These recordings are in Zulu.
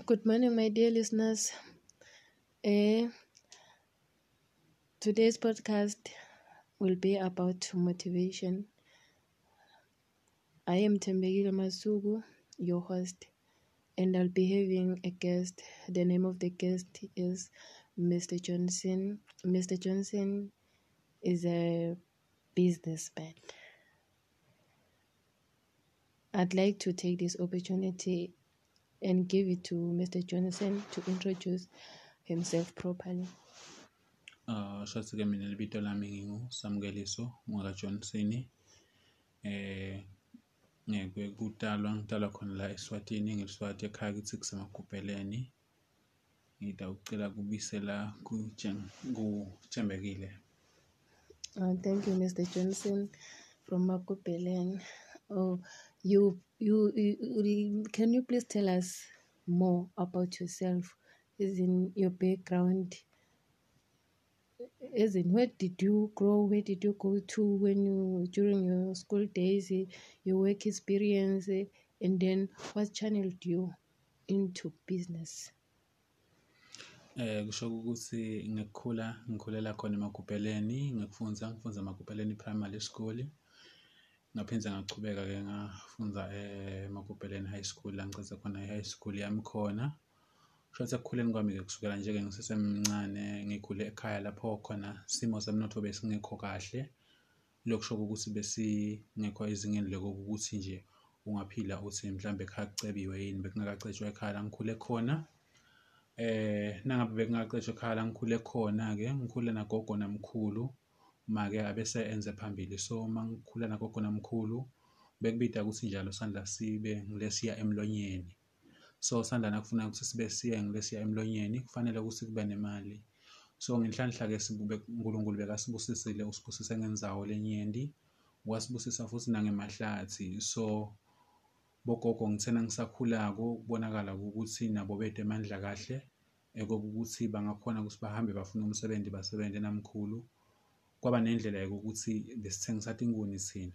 Good morning, my dear listeners. Eh, today's podcast will be about motivation. I am Tembegile Masugu, your host, and I'll be having a guest. The name of the guest is Mr. Johnson. Mr. Johnson is a businessman. I'd like to take this opportunity and give it to Mr. Johnson to introduce himself properly. Uh, shatsi ke mina libito lami ngingusamukeliso Mwaka Johnson eh ngeke kutalwa ngitalwa khona la eSwatini ngiliswati ekhaya kithi kusemagubheleni ngida ucela kubisela kuthembekile Uh, thank you, Mr. Johnson from Makopelen. Oh, you, you, you, can you please tell us more about yourself, as in your background, as in where did you grow, where did you go to when you during your school days, your work experience, and then what channeled you into business? eh kusho ukuthi ngikukhula ngikhulela khona emagubheleni ngikufunza ngifunza emagubheleni primary school. Ngaphindza ngachubeka ke ngafunza emagubheleni high school la ngicedza khona i-high school yami khona. Kusho ekukhuleni kwami ke kusukela nje ke ngisesemncane ngikhule ekhaya lapho khona simo semnotho besingekho kahle. Lokusho ukuthi besingekho ezingeni lokuthi nje ungaphila uthi mhlambe ekhaya kucebiwe yini bekungakacetshwa ekhaya la ngikhule khona. Eh nangabe bekungaqeshwa ekhaya la ngikhule khona ke ngikhule nagogo namkhulu. Make abese enze phambili. So mangikhula nagogo namkhulu bekubida ukuthi njalo sandla sibe ngilesiya emlonyeni. So sandla nakufuna ukuthi sibe siye ngilesiya emlonyeni kufanele ukuthi kube nemali. So ngenhlanhla ke sibube uNkulunkulu bekasibusisile usibusise ngendzawo lenyenti wasibusisa futhi nangemahlathi. So bogogo ngithena ngisakhulako kubonakala ukuthi nabo bethu emandla kahle ekokuthi bangakhona ukuthi bahambe bafuna umsebenzi basebenze namkhulu. Kwaba nendlela yokuthi besithengisa tinkuni thina.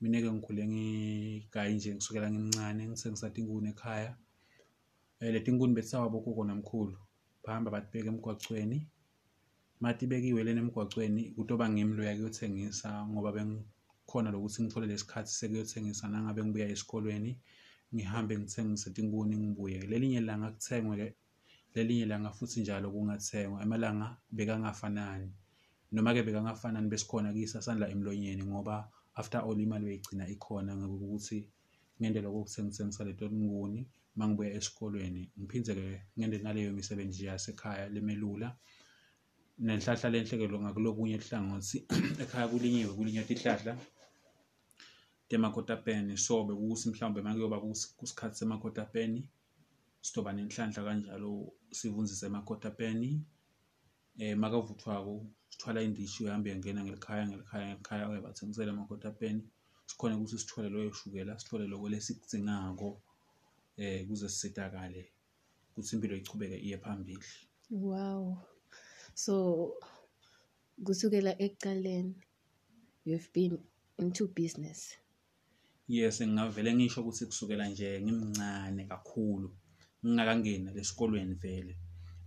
Mina ke ngikhule ngigayi nje ngisukela ngimncane ngithengisa tinkuni ekhaya. Eh leti nkuni betsawa bogogo namkhulu bahamba batibeka emgwacweni. Matibekiwe lena emgwacweni kutoba ngimi loya kuyothengisa ngoba bengikhona lokuthi ngithole lesikhathi sekuyothengisa nangabe ngibuya esikolweni ngihambe ngithengise tinkuni ngibuye. Lelinye langa kuthengwe ke lelinye langa futhi njalo kungathengwa. Emalanga bekangafanani. Noma ke bekangafanani besikhona kuyisa sandla emlonyeni ngoba after all imali beyigcina ikhona ngokuthi ngendlela kokuthengisengisa leto tinkuni mangibuya esikolweni ngiphindze ke ngende naleyo misebenzi yasekhaya lemelula. Nenhlahla lenhle ke ngakulokunye hlangothi ekhaya kulinyiwe kulinywa tihlahla temakotapeni. So bekukuthi mhlawumbe makuyoba kusikhathi semakotapeni sitoba nenhlanhla kanjalo sivunzise emakotapeni. Eh makavuthwako sithwala indishi uhambe uyangena ngelikhaya ngelikhaya ngelikhaya uye bathengisela emakotapeni sikhona ukuthi sithole loyo shukela sithole lokho lesikudingako eh kuze sisizakale ukuthi impilo ichubeke iye phambili Wow. So, kusukela ekuqaleni, you've been into business. yes ngingavele ngisho ukuthi kusukela nje ngimncane kakhulu ngingakangeni lesikolweni vele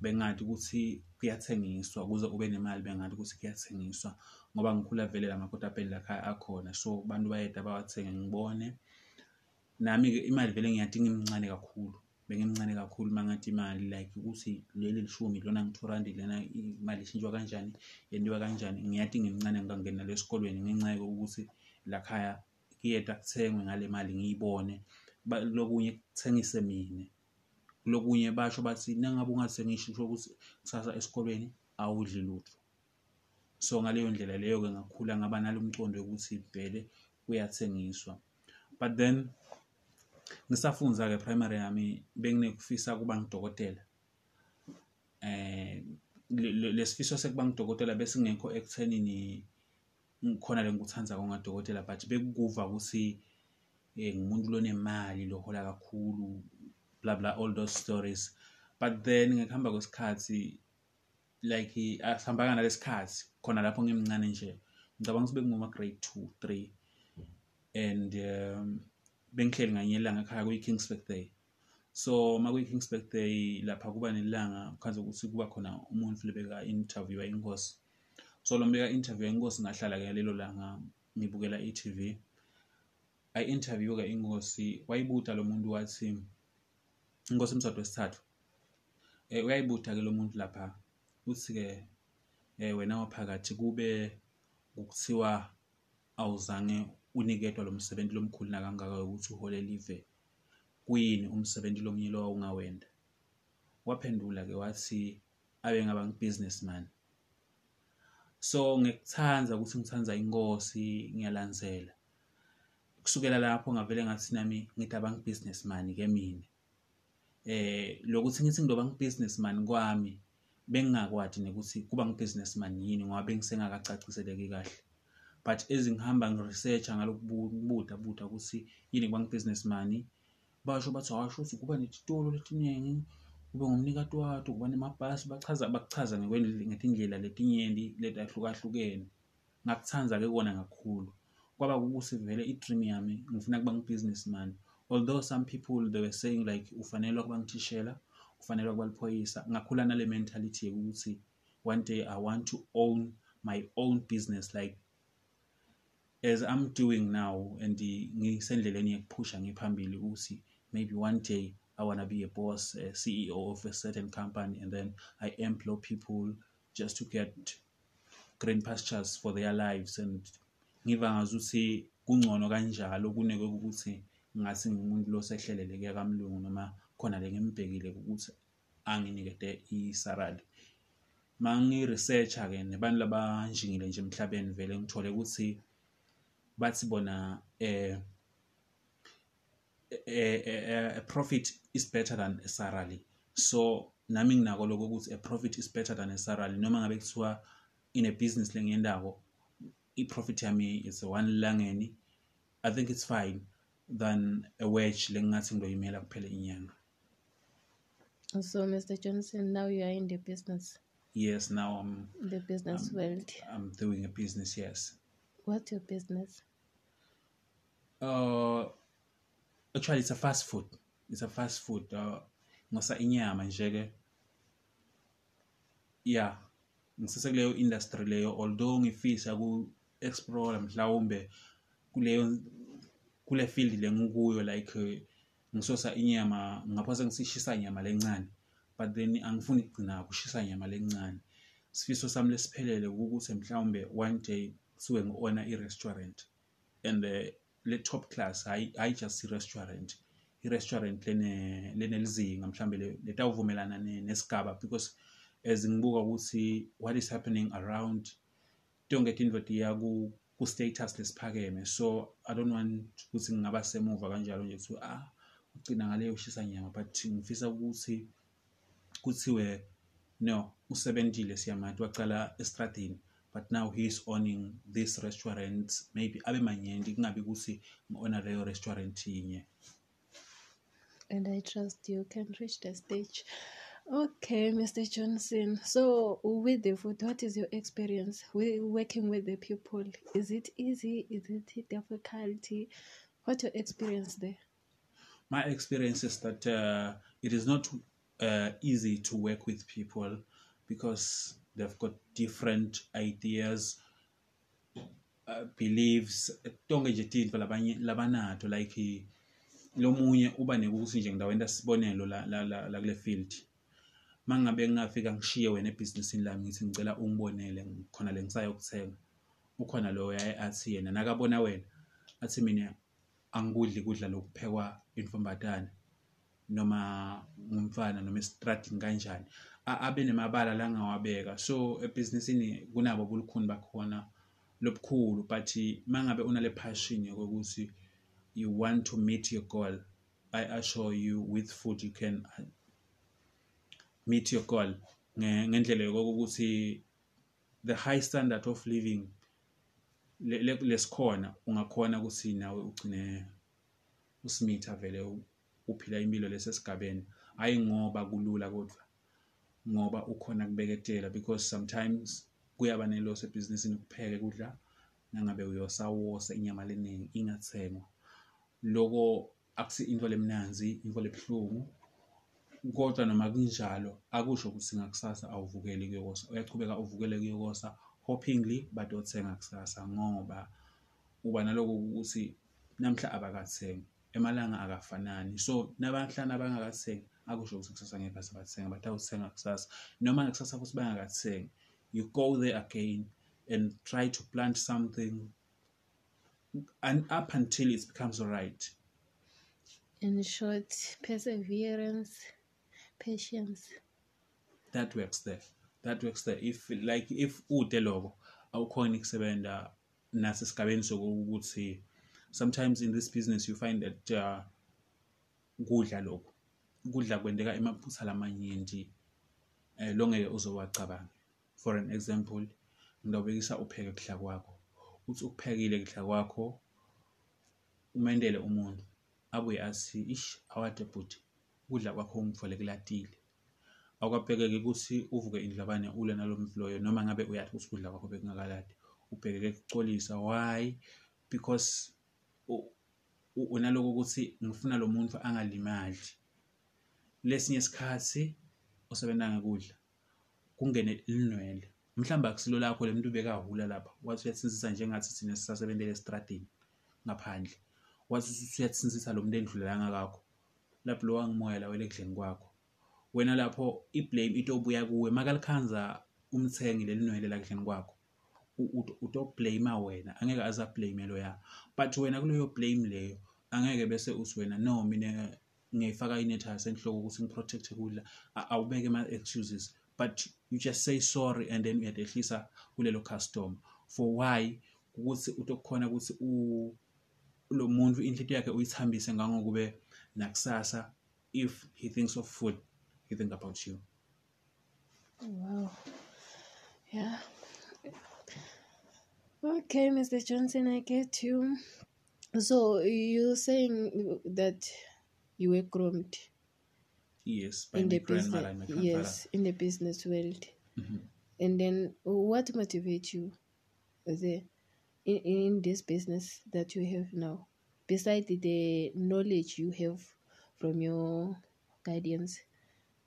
bengathi ukuthi kuyathengiswa kuze ube nemali bengathi ukuthi kuyathengiswa ngoba ngikhula vele lamakotapeni lakhaya akhona. So abantu bayeda bawathenge ngibone. Nami ke imali vele ngiyathi ngimncane kakhulu bengimncane kakhulu mangathi imali like ukuthi leli lishumi lona ngi-two rand lena imali ishintshwa kanjani yenziwa kanjani. Ngiyathi ngimncane ngikangena lesikolweni ngenxa yokuthi lakhaya kuyeta kuthengwe ngale mali ngiyibone. Ba- lokunye kuthengise mina. Lokunye basho bathi nangabe ungathengishi kusho ukuthi kusasa esikolweni awudli lutho. So ngaleyo ndlela leyo ke ngakhula ngaba nalo umcondo wokuthi vele kuyathengiswa. But then ngisafundza ke primary yami benginekufisa kuba ngidokotela. Eh le- le- lesifiso sekuba ngidokotela bese ngekho ekuthenini ngikhona le ngikuthanda ngadokotela but bekukuva ukuthi eh ngumuntu lonemali lohola kakhulu bla bla all those stories. But then ngekuhamba kwesikhathi like asihambanga nalesikhathi khona lapho ngimncane nje. Ngicabanga ukuthi bekungoma grade 2 3 and um bengihleli nganye ilanga ekhaya kuyi Kingsburg Day so makwi-kings birthday lapha kuba nelanga khanze ukuthi kuba khona umuntu lebeka interview inkosi. So lo mbeka interview inkosi ngahlala ke lelo langa ngibukela i-tv ayi-interview-ke inkosi wayibuta lo muntu wathi inkosi emsado wesithathu um uyayibuta-ke lo muntu lapha. Uthi-ke um wena waphakathi kube ukuthiwa awuzange uniketwa lo msebenzi lomkhulu nakangaka ukuthi uhole live kuyini umsebenzi lomunye lo ungawenda waphendula-ke wathi abe ngaba ngi-businessman. So ngikuthanda ukuthi ngithanza inkosi ngiyalandzela. Kusukela lapho ngavele ngathi nami ngithi abangi-businessman-ke mina. Eh lokuthi ngithi ngidoba ngi-businessman kwami bengingakwadi nekuthi kuba ngi-businessman yini ngoba bengisengakacaciseleki kahle. But ezingihamba ngi-researcha ngalokubuda buda ukuthi yini kuba ngi-businessman basho bathi hasho ukuthi kuba netitolo letiningi kube ngumnikati wato kuba nemabhasi. Bachaza bakuchaza ngetindlela letinyenti letahlukahlukene. Ngakuthandza-ke kona kakhulu. Kwaba ukuthi vele i-dream yami ngifuna kuba ngi-businessman. Although some people they were saying like ufanelwa kuba ngithishela ufanelwa kuba liphoyisa. Ngakhula nale mentality yokuthi one day i want to own my own business like as i'm doing now and ngisendleleni yekuphusha ngiphambili ukuthi maybe one day i want to be a boss a ceo of a certain company and then i employ people just to get green pastures for their lives. And ngiva ngazuthi kungcono kanjalo kuneke ukuthi ngathi ngumuntu lo sehleleleke kamlungu noma khona le ngimbhekile ukuthi anginikete isarali mangi-researcha-ke nebantu labanjingile nje emhlabeni vele ngithole ukuthi bathi bona eh, a, a profit is better than a salary so nami nginako lokho ukuthi a profit is better than a salary noma ngabe kuthiwa in a business lengiyendako i-profit yami is one langeni i think it's fine. Than a wage lengingathi ngidoyimela kuphela inyanga So, Mr. Johnson, now you are in the business, yes now i'm the business Um, world. i'm doing a business yes What's your business? uh actually it's a fast food it's a fast food uh ngosa inyama nje ke yeah ngisesekuleyo industry leyo although ngifisa ku explore mhlawumbe kuleyo kule field lengikuyo like uh, ngisosa inyama ngaphansi ngisishisa inyama lencane but then angifuni kugcina kushisa inyama lencane sifiso sami lesiphelele ukuthi mhlawumbe one day kuthiwe ngi-owner i-restaurant and uh, le top class hayi just i-restaurant. I-restaurant lene lenelizinga mhlambe le- letawuvumelana ne- nesigaba because as ngibuka ukuthi what is happening around tonke tintfo tiya ku ku-status lesiphakeme so i don't want ukuthi ngingaba semuva kanjalo nje kuthiwa ah ugcina ngaleyo ushisa nyama but ngifisa ukuthi kuthiwe no usebentile siyamati wacala estradini but now he is owning this restaurant maybe abe manyenti kungabi ukuthi ngi-ona leyo restaurant yinye And I trust you can reach the stage. Okay, Mr. Johnson. So, with the food, what is your experience with working with the people? Is it easy? Is it difficulty? What's your experience there? my experience is that uh, it is not uh, easy to work with people because they've got different ideas uh, beliefs tonke nje tintfo labanye labanato like lomunye uba nekuthi nje ngidawenta sibonelo la, la, la, la kule field mangabe ngingafika ngishiye wena ebhizinisini lami ngithi ngicela ungibonele khona le ngisayokuthenga ukhona lo yaye athi yena nakabona wena athi mina angikudli kudla lokuphekwa imfombatane noma ngumfana noma esitradini kanjani. Abe nemabala la angawabeka. So ebhizinisini kunabo bulukhuni bakhona lobukhulu but mangabe unale passion yokuthi you want to meet your goal i assure you with food you can meet your goal nge- ngendlela yokokuthi the high standard of living le- le- lesikhona ungakhona ukuthi nawe ugcine usimitha vele uphila impilo lesesigabeni hayi ngoba kulula kodwa ngoba ukhona kubeketela because sometimes kuyaba neloso ebhizinisini kupheke kudla nangabe uyosawosa inyama leningi ingathengwa loko akusi into lemnanzi into lebuhlungu kodwa noma kunjalo akusho ukuthi ngakusasa awuvukeli kuyokosa. Uyachubeka uvukele kuyokosa hopingly but othenga kusasa ngoba uba naloko ukuthi namhla abakathengi emalanga akafanani. So nabahlanu abangakathengi akusho ukuthi kusasa ngeke bathenga but awuthenga kusasa. Noma ngakusasa futhi bangakathengi you go there again and try to plant something and up until it becomes right In short, perseverance, patience. that works there. That works there. If like if ude lokho awukhona ikusebenza nasesigabeni sokuthi sometimes in this business you find that uh, kudla lokho kudla kwendeka emaphutha lamanyenti eh longeke uzowacabanga for an example ngidawubekisa upheke kudla kwakho. Uthi ukuphekile kudla kwakho umendele umuntu abuye athi ish awade bhuti. Ukudla kwakho ungifole kulatile awukabhekeke ukuthi uvuke indlabane ule nalo mvuloyo noma ngabe uyathi ukuthi ukudla kwakho bekungakaladi ubhekeke kucolisa. Why? Because unaloko ukuthi ngifuna lo muntu angalimali. Lesinye isikhathi osebenza ngekudla kungene linwele. Mhlawumbe akusilo lakho le muntu ubekahula lapha wathi uyathinsisa njengathi thina sisasebentele estradini ngaphandle. Wathi uyathinsisa lo muntu endlulela ngakakho lapho lo wangimoya la wele ekudleni kwakho. Wena lapho iblame itobuya kuwe makalikhanza umthengi leli nwele la kudleni kwakho. U- ut- utoblame wena angeke aze ablame lo ya but wena kuleyo blame leyo angeke bese uthi wena no mina ngiyayifaka inethasi enhloko ukuthi ngiprotecte kudla A- awubeke ama-excuses. But you just say sorry and then uyadehlisa kulelo customer. For why? Ukuthi utokukhona ukuthi lo muntu inhliziyo yakhe uyithambise ngangokube nakusasa if he thinks of food he think about you Wow. Yeah. Okay, Mr. Johnson, I get you. So you're saying that you were groomed yes by in the grandmother and my business, yes, in the business world, Mhm. and then what motivates you there in, in this business that you have now, besides the knowledge you have from your guardians?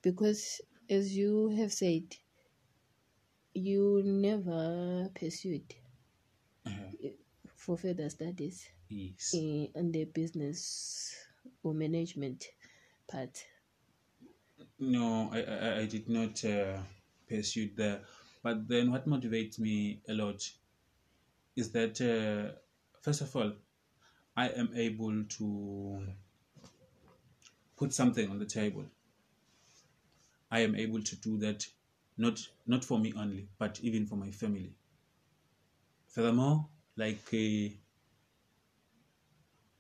Because as you have said, you never pursued Uh-huh. for further studies yes in, in the business or management part. No, I, I, I did not uh, pursue there. But then what motivates me a lot is that, uh, first of all, I am able to put something on the table. I am able to do that not not for me only, but even for my family. Furthermore, like uh,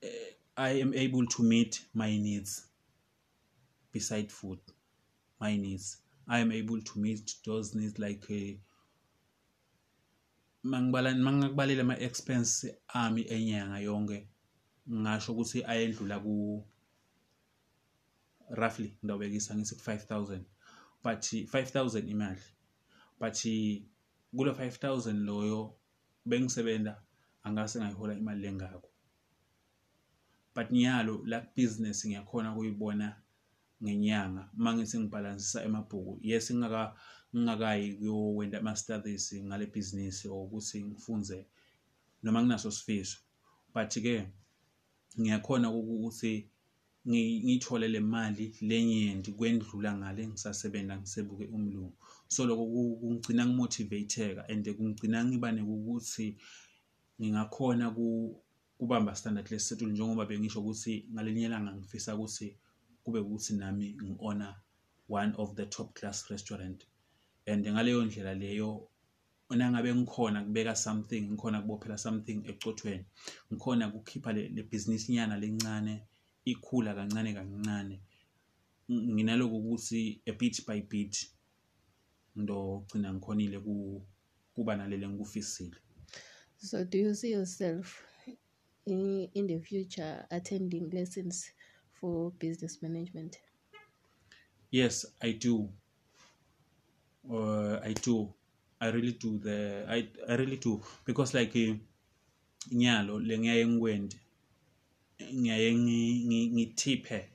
uh, I am able to meet my needs beside food my needs i am able to meet those needs like uh, mangibala mangakubalela ama expense ami enyanga yonke ngasho ukuthi ayendlula ku roughly ngidawubekisa ngithi ku 5000 but 5000 imali. But kulo 5000 loyo bengisebenza angase ngayihola imali lengako. But nyalo la business ngiyakhona kuyibona ngenyanga mangithi ngibalansisa emabhuku yes ngingaka ngingakayi kuyowenda ama studies ngale business ukuthi ngifunze noma nginaso sifiso. But ke ngiyakhona ukuthi ngi- ngiyithole le mali lenyendi kwendlula ngale ngisasebenza ngisebuke umlungu. So lokho ku- kungigcina ngimotivateka and kungigcina ngiba nekukuthi ngingakhona ku kubamba standard lesetulu njengoba bengisho ukuthi ngalinye ilanga ngifisa ukuthi kube ukuthi nami ngi-owner one of the top class restaurant. And ngaleyo ndlela leyo nangabe ngikhona kubeka something ngikhona kubophela something ecothweni ngikhona kukhipha le, business nyana lencane ikhula kancane kancane Ng- nginaloko ukuthi a bit by bit ngidogcina ngikhonile ku- kuba nalele ngikufisile So, do you see yourself in, in the future attending lessons for business management? Yes, I do. Uh, I do. I really do. The I I really do. Because like eh, nyalo le ngiyaye ngikwende ngiyaye ngi- ngi- ngithiphe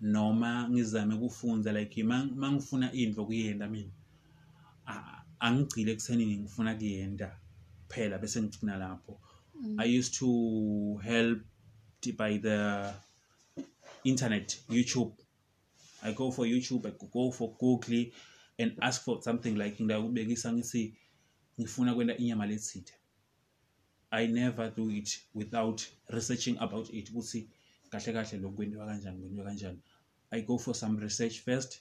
noma ngizame ukufunda like uma ngifuna into kuyenda mina angigcile ekuthenini ngifuna kuyenda kuphela bese ngigcina lapho. I used to help by the internet youtube. I go for youtube i go for google and ask for something like ngidakubekisa ngithi ngifuna kwenta inyama letsite i never do it without researching about it. Ukuthi kahle kahle lokhu kwentiwa kanjani kwentiwa kanjani. I go for some research first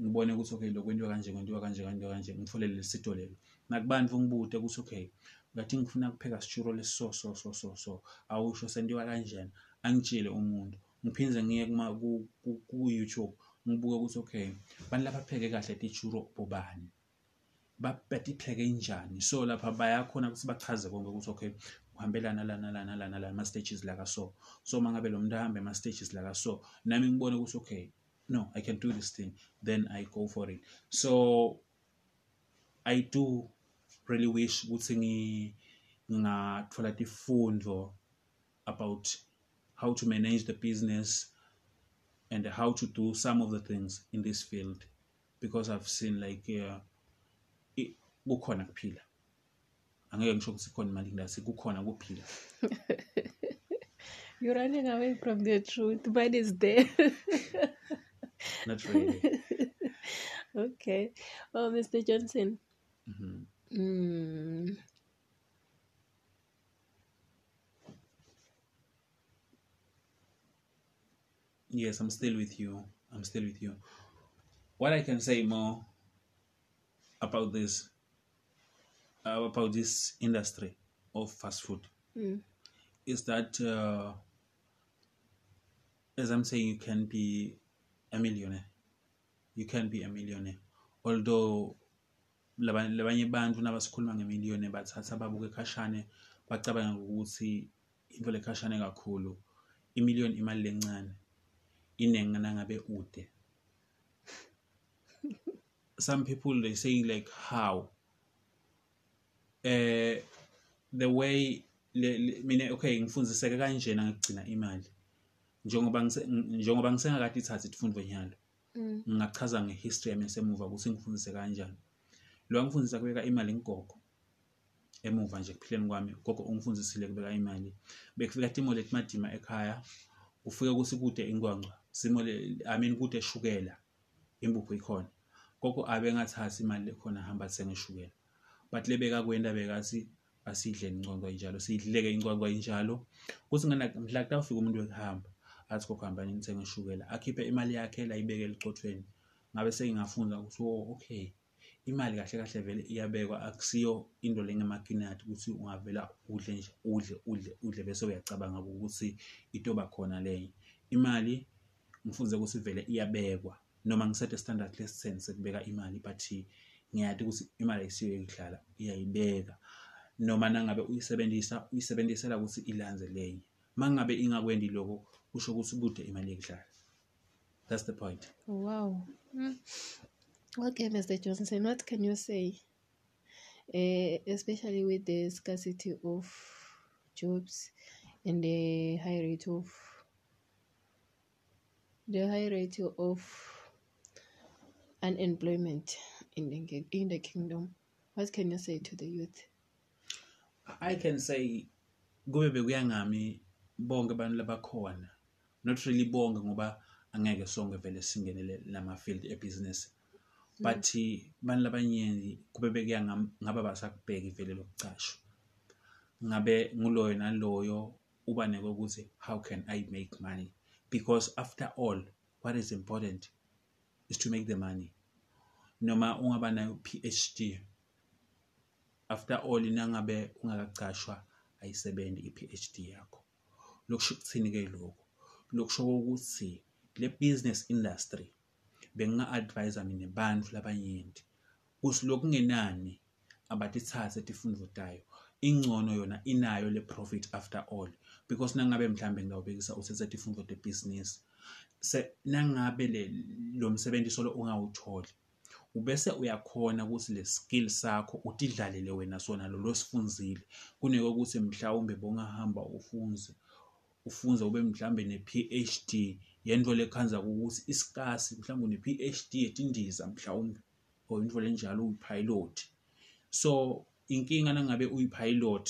ngibone ukuthi okay lokhu kwentiwa kanje kwentiwa kanje kwentiwa kanje ngitholele lesito lelo. Nakubantu ngibude ukuthi okay ngathi ngifuna kupheka sitshuro lesiso so so so so awusho sentiwa kanjani. Angitshele umuntu. Ngiphinde ngiye kuma- ku- ku- ku-youtube ngibuke ukuthi okay bantu labapheke kahle titshuro bobani? Ba- batipheke njani? So lapha bayakhona ukuthi bachaze konke ukuthi okay uhambelana lana lana lana lana ama-stages laka so. So uma ngabe lo muntu ahambe ama-stages laka so nami ngibone ukuthi okay no i can do this thing then i go for it. So i do really wish ukuthi ngi- ngingathola tifundo about how to manage the business and how to do some of the things in this field because i've seen like uh, kukhona kuphila angeke ngisho ukuthi khona imali ngilasi kukhona kuphila You're running away from the truth. Mine is there. not really okay. Oh, Mr. Johnson. Mhm. Mm. Yes i'm still with you. I'm still with you. What i can say more about this uh, about this industry of fast food Mm. is that uh, as i'm saying you can be a millionaire. You can be a millionaire. Although laba- labanye bantu nabasikhuluma ngemiliyoni bathatha babuke ekhashane bacabanga ukuthi into lekhashane kakhulu imiliyoni imali lencane iningi nangabe ude. Some people they saying like how? Eh the way mina okay ngifundziseke kanjena ngigcina imali. Njengoba njengoba ngisengakade ithathe izifundo nyalo Mm. ngingachaza ngehistory yami esemuva ukuthi ngifundise kanjani. Lo angifundisa kubeka imali ngogogo emuva nje ekuphileni kwami gogo ungifundisile kubeka imali. Bekufika timo leti madima ekhaya ufike ukuthi kude ingwangwa. Simo le i mean kude shukela impuphu ikhona. Gogo abengathathi imali lekhona hamba athenge ishukela but lebeka kwenta bekathi asidle ingcongwa injalo sidleke ingcongwa injalo kuthi ngana mhla kutawufika umuntu wekuhamba athi gogo hambani ngithenge ishukela akhiphe imali yakhe la ibeke elicotshweni ngabe sengingafunda ukuthi oh okay imali kahle kahle vele iyabekwa akusiyo into lengemakinati ukuthi ungavela udle nje udle udle udle bese uyacabanga ukuthi itoba khona leyo imali ngifunze ukuthi vele iyabekwa noma ngisethe standard lesi-10 sekubeka imali but ngiyati ukuthi imali ayisiyo yokudlala iyayibeka noma nangabe uyisebenzisa uyisebenzisela ukuthi ilanze lenye uma ngabe ingakwendi lokho kusho ukuthi kude imali yekudlala that's the point Wow. Mm. Okay, Mr. Johnson, what can you say? Uh, especially with the scarcity of jobs and the high rate of the high rate of unemployment in the in the kingdom. What can you say to the youth? I can say kube bekuya ngami bonke abantu labakhona. Not really bonke ngoba angeke sonke vele singenele lama field ebusiness. But abantu labanyenti kube bekuya ngaba basakubheki vele lokucashwa ngabe nguloyo naloyo uba nekokuthi how can i make money? Because after all what is important is to make the money. Noma ungaba nayo phd after all nangabe ungakacashwa ayisebenzi i-phd yakho. Lokusho ukuthini ke lokho lokusho ukuthi le business industry benginga-advisa mina bantu labanyenti kuthi lokungenani abatithathe tifundo tayo? Ingcono yona inayo le profit after all. Because nangabe mhlambe ngingawubekisa uthethe tifundo tebhizinisi se nangabe le lo msebenzi lo ungawutholi ubese uyakhona ukuthi le skill sakho utidlalele wena sona lo losifunzile kunekokuthi mhlawumbe bongahamba ufunze ufunze ube mhlambe ne-PhD yento lekhanza ukuthi isikasi mhlawumbe une-PhD etindiza mhlawumbe or into lenjalo uyipilot so inkinga nangabe uyipilot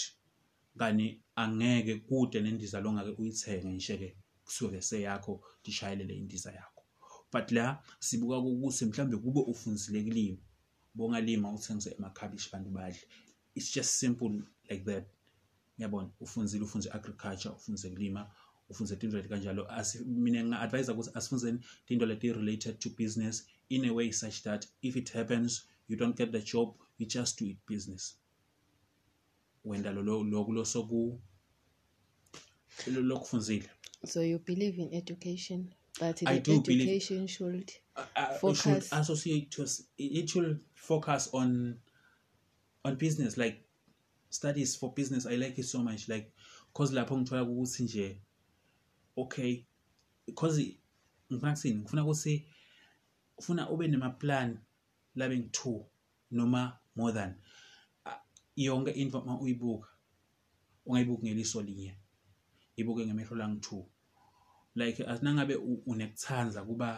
kani angeke kude nendiza longake uyithenge ngisho-ke kusuke seyakho dishayelele indiza yakho. But la sibuka ukuthi mhlawumbe kube ufundisile kulima bongalima uthengise emakhabishi bantu badle. It's just simple like that. Yabona? Ufunzile ufunze agriculture ufunze kulima ufunze tinto leti kanjalo. Mina nginga-advise ukuthi asifundeni tinto leti related to business in a way such that if it happens you don't get the job you just do it business. Wenda loku losoku lokufunzile. So you believe in education, but I the do believe- education should uh, it should Focus. associate to it should focus on on business. Like studies for business i like it so much. Like cause lapho ngithola ukuthi nje okay because ngifuna kuthini ngifuna ukuthi ufuna ube nemaplan labe ngi-two noma more than yonke into uma uyibuka ungayibuki ngeliso linye ibuke ngemehlo langu-two like asinangabe u- unekuthanza kuba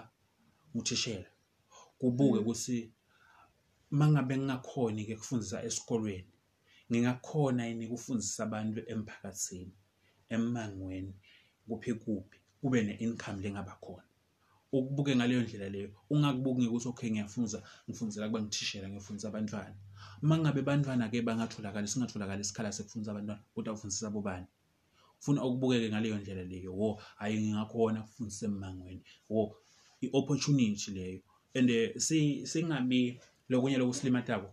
uthishela kubuke ukuthi mangabe ngingakhoni ke kufundisa esikolweni ngingakhona yini ukufundisa abantu emphakathini emangweni kuphi kuphi kube ne-income lengaba khona. Ukubuke ngaleyo ndlela leyo ungakubuki ngekuthi okay ngiyafunza ngifundisela kuba ngithishela ngifundisa abantwana. Uma ngabe bantwana-ke bangatholakali singatholakali isikhala sekufundisa abantwana kodwa ufundisa bobani funa ukubukeke ngaleyo ndlela leyo wo hhayi ngingakhona kufundisa emmangweni wo i-opportunity leyo. And eh, si- singabi lokunye lokusilimatako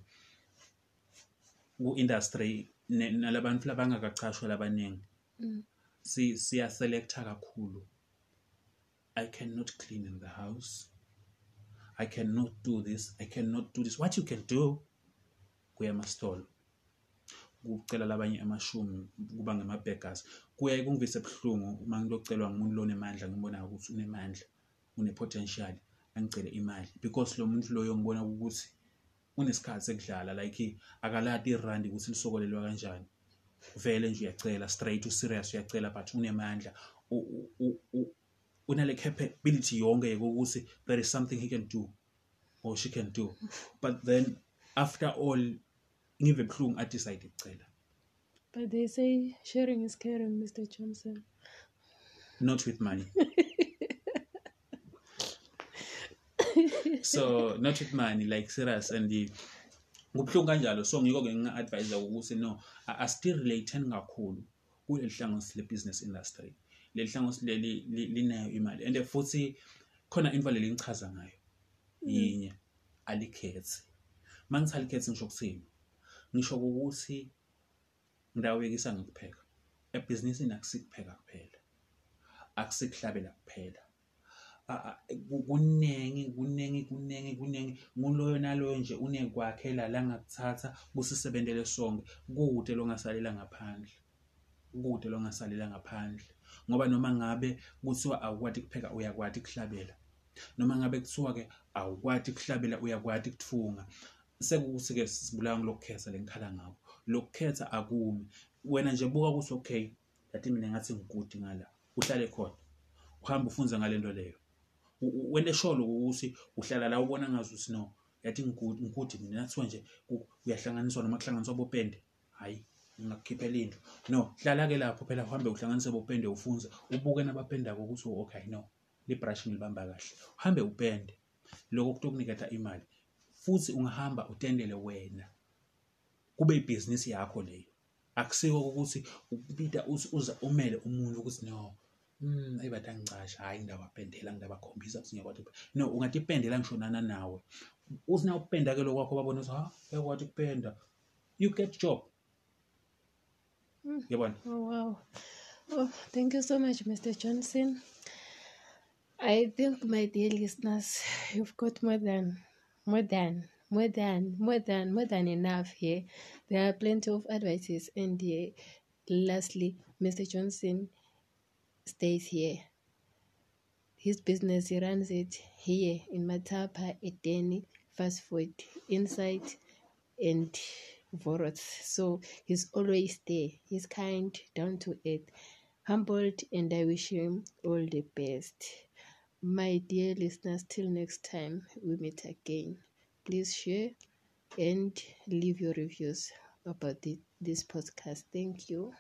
ku-industry ne- nalabantu labangakachashwa labaningi Mm. si siyaselecta kakhulu. I cannot clean in the house. I cannot do this. I cannot do this. What you can do kuya emastolo kucela labanye amashumi kuba ngama-beggars kuyaye kungivise buhlungu uma ngilocelwa ngumuntu lonemandla ngibona ukuthi unemandla une-potential angicele imali. Because lo muntu loyo ngibona ukuthi unesikhathi sekudlala like akalati irandi ukuthi lisokolelwa kanjani. Vele nje uyacela straight userious uyacela but unemandla. Unale capability yonke yokuthi there is something he can do or she can do. But then after all ngive buhlungu adecide ukucela But they say sharing is caring, Mr. Johnson. not with money. So not with money like serious. And the- kubuhlungu kanjalo so ngiko-ke nginga-advise ukuthi no a- asitil relaten kakhulu kuleli hlangosi le-business industry. Leli hlangosi leli li- linayo imali. And futhi khona into leli ngichaza ngayo yinye alikhethi. Uma ngithi alikhethi ngisho kuthini? Ngisho ukuthi ngidawuyekisa ngikupheka ebhizinisini akusikupheka kuphela. Akusikuhlabela kuphela. Kuningi kuningi kuningi kuningi. Nguloyo naloyo nje unekwakhela la ngakuthatha kusisebentele sonke. Kude longasalela ngaphandle. Kude longasalela ngaphandle. Ngoba noma ngabe kuthiwa awukwati kupheka uyakwati kuhlabela. Noma ngabe kuthiwa-ke awukwati kuhlabela uyakwati kuthunga. Sekukuthi-ke sibulawa ngilokukhetha le ngikhala ngako lokukhetha akumi. Wena nje buka ukuthi okay yathi mina ngathi ngigudi ngala uhlale khona. Uhambe ufunze ngale nto leyo wena esholo ukuthi uhlala la ubona ngazuthi no yathi ngigudi ngigudi mina. Nathiwa nje uyahlanganiswa noma kuhlanganiswa bopende. Hhayi ngingakukhiphela into. No hlala-ke lapho phela uhambe uhlanganise bopende ufunze ubuke nabapendako ukuthi okay no librush ngilibamba kahle. Uhambe upende. Lokho kutokuniketa imali. Futhi ungahamba utendele wena kube ibhizinisi yakho leyo akusiko ukuthi ubida uthi uza umele umuntu ukuthi no Mm, ayi bathi angicasha hhayi ngidabapendela ngidabakhombisa ukuthi ngiyakwazi ukupenda. no ungatipendela ngishonana nawe uthi na ukupenda-ke lo kwakho babona ukuthi ha uyakwazi ukupenda you get job Mm. yabona Oh, wow. Oh, thank you so much, Mr. Johnson. I think, my dear listeners, you've got more than, more than, more than, more than, more than enough here. There are plenty of advices, and uh, lastly, Mr. Johnson stays here. His business, he runs it here in Matapa, Edeni, fast food, inside, and Vorots. So he's always there. He's kind, down to earth, humbled, and I wish him all the best. My dear listeners, till next time we meet again, please share and leave your reviews about the, this podcast. Thank you.